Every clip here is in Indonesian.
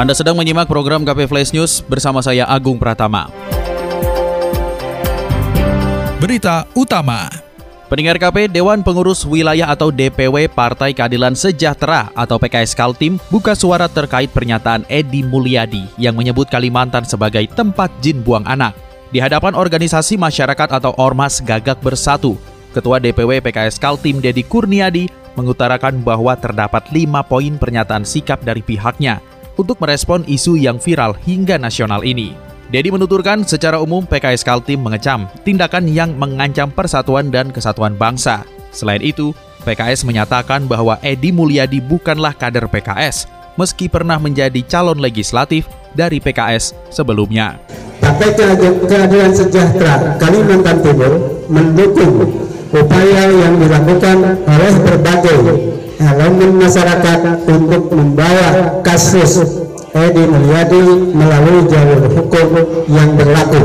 Anda sedang menyimak program KP Flash News bersama saya Agung Pratama. Berita utama. Pendengar KP, Dewan Pengurus Wilayah atau DPW Partai Keadilan Sejahtera atau PKS Kaltim buka suara terkait pernyataan Edi Mulyadi yang menyebut Kalimantan sebagai tempat jin buang anak. Di hadapan organisasi masyarakat atau Ormas Gagak Bersatu, Ketua DPW PKS Kaltim Dedi Kurniadi mengutarakan bahwa terdapat lima poin pernyataan sikap dari pihaknya untuk merespon isu yang viral hingga nasional ini. Dedi menuturkan secara umum PKS Kaltim mengecam tindakan yang mengancam persatuan dan kesatuan bangsa. Selain itu, PKS menyatakan bahwa Edi Mulyadi bukanlah kader PKS, meski pernah menjadi calon legislatif dari PKS sebelumnya. Partai Keadilan Sejahtera Kalimantan Timur mendukung upaya elemen masyarakat untuk membawa kasus Edi Mulyadi melalui jalur hukum yang berlaku.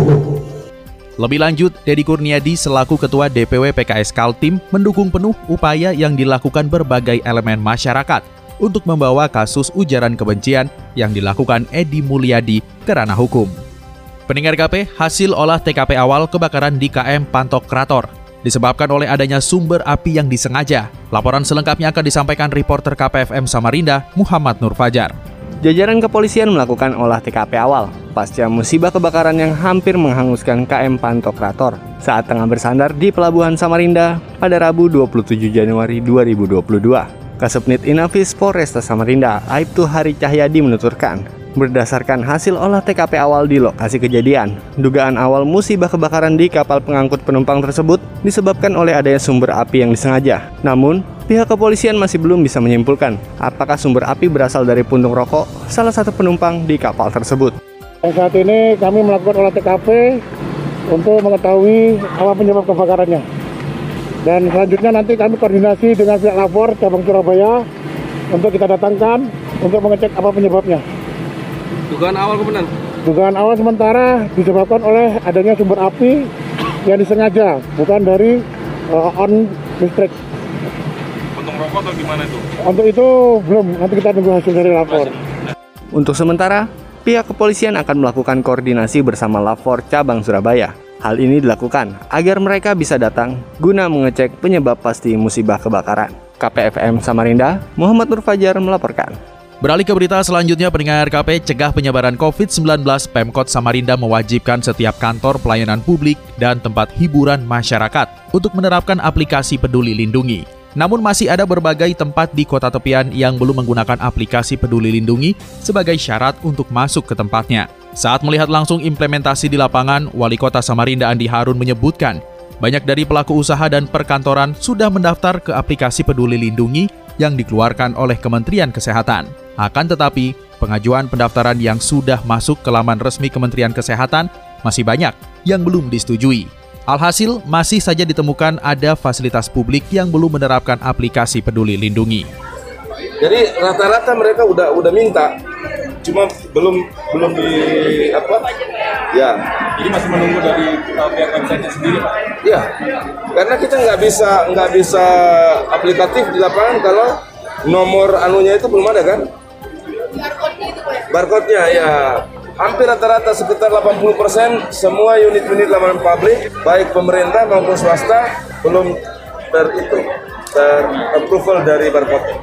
Lebih lanjut, Dedi Kurniadi selaku Ketua DPW PKS Kaltim mendukung penuh upaya yang dilakukan berbagai elemen masyarakat untuk membawa kasus ujaran kebencian yang dilakukan Edi Mulyadi ke ranah hukum. Pendengar KP, hasil olah TKP awal kebakaran di KM Pantok Krator disebabkan oleh adanya sumber api yang disengaja. Laporan selengkapnya akan disampaikan reporter KPFM Samarinda, Muhammad Nur Fajar. Jajaran kepolisian melakukan olah TKP awal pasca musibah kebakaran yang hampir menghanguskan KM Pantokrator saat tengah bersandar di Pelabuhan Samarinda pada Rabu 27 Januari 2022. Kasubnit Inafis Polresta Samarinda, Aibtu Hari Cahyadi menuturkan, Berdasarkan hasil olah TKP awal di lokasi kejadian, dugaan awal musibah kebakaran di kapal pengangkut penumpang tersebut disebabkan oleh adanya sumber api yang disengaja. Namun, pihak kepolisian masih belum bisa menyimpulkan apakah sumber api berasal dari puntung rokok salah satu penumpang di kapal tersebut. Saat ini kami melakukan olah TKP untuk mengetahui apa penyebab kebakarannya. Dan selanjutnya nanti kami koordinasi dengan pihak lapor cabang Surabaya untuk kita datangkan untuk mengecek apa penyebabnya. Dugaan awal kebenaran? Dugaan awal sementara disebabkan oleh adanya sumber api yang disengaja, bukan dari uh, on listrik. Puntung rokok atau gimana itu? Untuk itu belum, nanti kita tunggu hasil dari lapor. Untuk sementara, pihak kepolisian akan melakukan koordinasi bersama Lapor Cabang Surabaya. Hal ini dilakukan agar mereka bisa datang guna mengecek penyebab pasti musibah kebakaran. KPFM Samarinda, Muhammad Nur Fajar melaporkan. Beralih ke berita selanjutnya, pendengar KP cegah penyebaran COVID-19, Pemkot Samarinda mewajibkan setiap kantor pelayanan publik dan tempat hiburan masyarakat untuk menerapkan aplikasi Peduli Lindungi. Namun masih ada berbagai tempat di kota tepian yang belum menggunakan aplikasi Peduli Lindungi sebagai syarat untuk masuk ke tempatnya. Saat melihat langsung implementasi di lapangan, Wali Kota Samarinda Andi Harun menyebutkan, banyak dari pelaku usaha dan perkantoran sudah mendaftar ke aplikasi Peduli Lindungi yang dikeluarkan oleh Kementerian Kesehatan. Akan tetapi, pengajuan pendaftaran yang sudah masuk ke laman resmi Kementerian Kesehatan masih banyak yang belum disetujui. Alhasil, masih saja ditemukan ada fasilitas publik yang belum menerapkan aplikasi Peduli Lindungi. Jadi rata-rata mereka udah udah minta, cuma belum belum di apa? Ya. Jadi masih menunggu dari uh, pihak website sendiri, Pak. Ya, karena kita nggak bisa nggak bisa aplikatif di lapangan kalau nomor anunya itu belum ada kan? Barcode-nya ya hampir rata-rata sekitar 80% semua unit-unit layanan publik baik pemerintah maupun swasta belum ter itu ter approval dari barcode.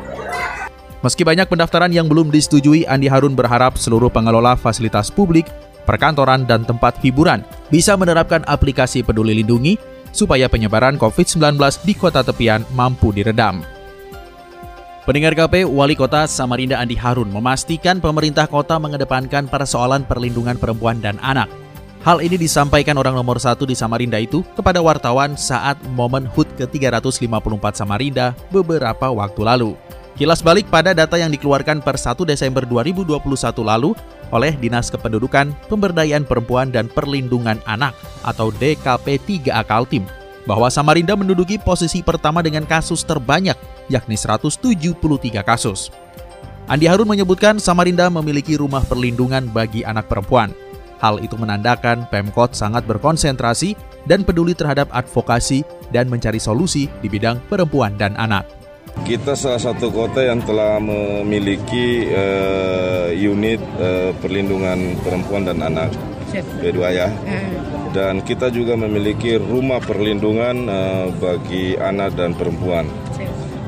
Meski banyak pendaftaran yang belum disetujui, Andi Harun berharap seluruh pengelola fasilitas publik, perkantoran, dan tempat hiburan bisa menerapkan aplikasi Peduli Lindungi supaya penyebaran COVID-19 di kota tepian mampu diredam. Pendengar KP, Wali Kota Samarinda Andi Harun memastikan pemerintah kota mengedepankan persoalan perlindungan perempuan dan anak. Hal ini disampaikan orang nomor satu di Samarinda itu kepada wartawan saat momen HUT ke-354 Samarinda beberapa waktu lalu. Kilas balik pada data yang dikeluarkan per 1 Desember 2021 lalu, oleh Dinas Kependudukan, Pemberdayaan Perempuan dan Perlindungan Anak atau DKP 3A Kaltim bahwa Samarinda menduduki posisi pertama dengan kasus terbanyak yakni 173 kasus. Andi Harun menyebutkan Samarinda memiliki rumah perlindungan bagi anak perempuan. Hal itu menandakan Pemkot sangat berkonsentrasi dan peduli terhadap advokasi dan mencari solusi di bidang perempuan dan anak. Kita salah satu kota yang telah memiliki uh, unit uh, perlindungan perempuan dan anak B2 ya. Dan kita juga memiliki rumah perlindungan uh, bagi anak dan perempuan.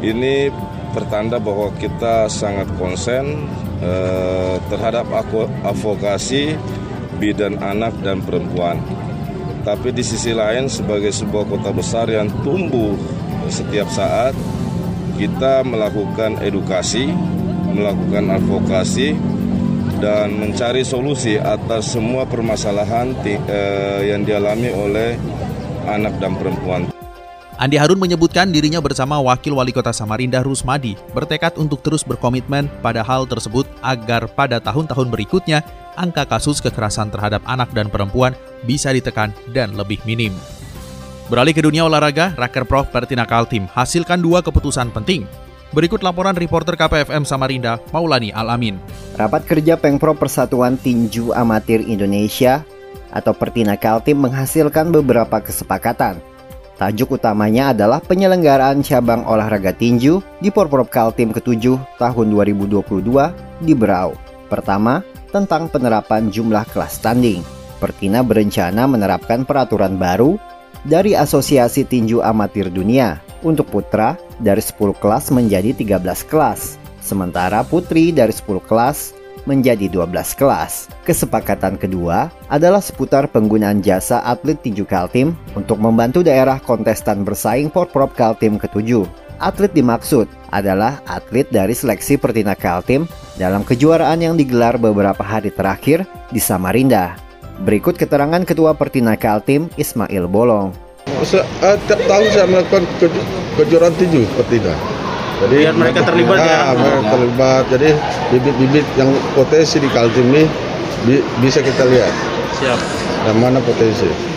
Ini pertanda bahwa kita sangat konsen uh, terhadap advokasi bidan anak dan perempuan. Tapi di sisi lain sebagai sebuah kota besar yang tumbuh setiap saat, kita melakukan edukasi, melakukan advokasi, dan mencari solusi atas semua permasalahan eh, yang dialami oleh anak dan perempuan. Andi Harun menyebutkan dirinya bersama Wakil Wali Kota Samarinda Rusmadi bertekad untuk terus berkomitmen pada hal tersebut agar pada tahun-tahun berikutnya angka kasus kekerasan terhadap anak dan perempuan bisa ditekan dan lebih minim. Beralih ke dunia olahraga, Raker Prof Pertina Kaltim hasilkan dua keputusan penting. Berikut laporan reporter KPFM Samarinda, Maulani Alamin. Rapat kerja Pengpro Persatuan Tinju Amatir Indonesia atau Pertina Kaltim menghasilkan beberapa kesepakatan Tajuk utamanya adalah penyelenggaraan cabang olahraga tinju di Porprov Kaltim ke-7 tahun 2022 di Berau. Pertama, tentang penerapan jumlah kelas standing. Pertina berencana menerapkan peraturan baru dari Asosiasi Tinju Amatir Dunia untuk putra dari 10 kelas menjadi 13 kelas, sementara putri dari 10 kelas menjadi 12 kelas. Kesepakatan kedua adalah seputar penggunaan jasa atlet tinju Kaltim untuk membantu daerah kontestan bersaing Porprov Kaltim ke-7. Atlet dimaksud adalah atlet dari seleksi Pertina Kaltim dalam kejuaraan yang digelar beberapa hari terakhir di Samarinda. Berikut keterangan Ketua Pertina Kaltim Ismail Bolong. Setiap tahun saya melakukan kejuaraan tinju Pertina jadi biar mereka terlibat ya, ya. mereka terlibat jadi bibit-bibit yang potensi di Kaltim ini bi bisa kita lihat siap dan mana potensi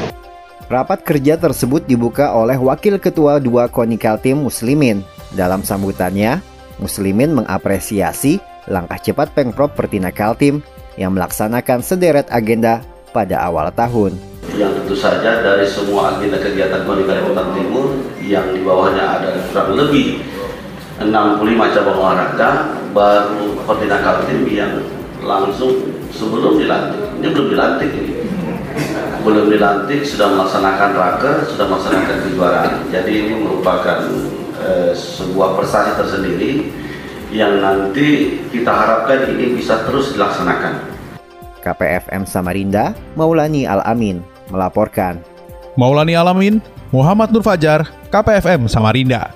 Rapat kerja tersebut dibuka oleh Wakil Ketua dua KONI Kaltim Muslimin. Dalam sambutannya, Muslimin mengapresiasi langkah cepat Pengprov Pertina Kaltim yang melaksanakan sederet agenda pada awal tahun. Yang tentu saja dari semua agenda kegiatan KONI Kalimantan Timur yang di bawahnya ada kurang lebih 65 cabang olahraga baru Fortina Kaltim yang langsung sebelum dilantik. Ini belum dilantik ini. Belum dilantik sudah melaksanakan raker sudah melaksanakan kejuaraan jadi ini merupakan eh, sebuah prestasi tersendiri yang nanti kita harapkan ini bisa terus dilaksanakan. KPFM Samarinda Maulani Alamin melaporkan. Maulani Alamin Muhammad Nur Fajar KPFM Samarinda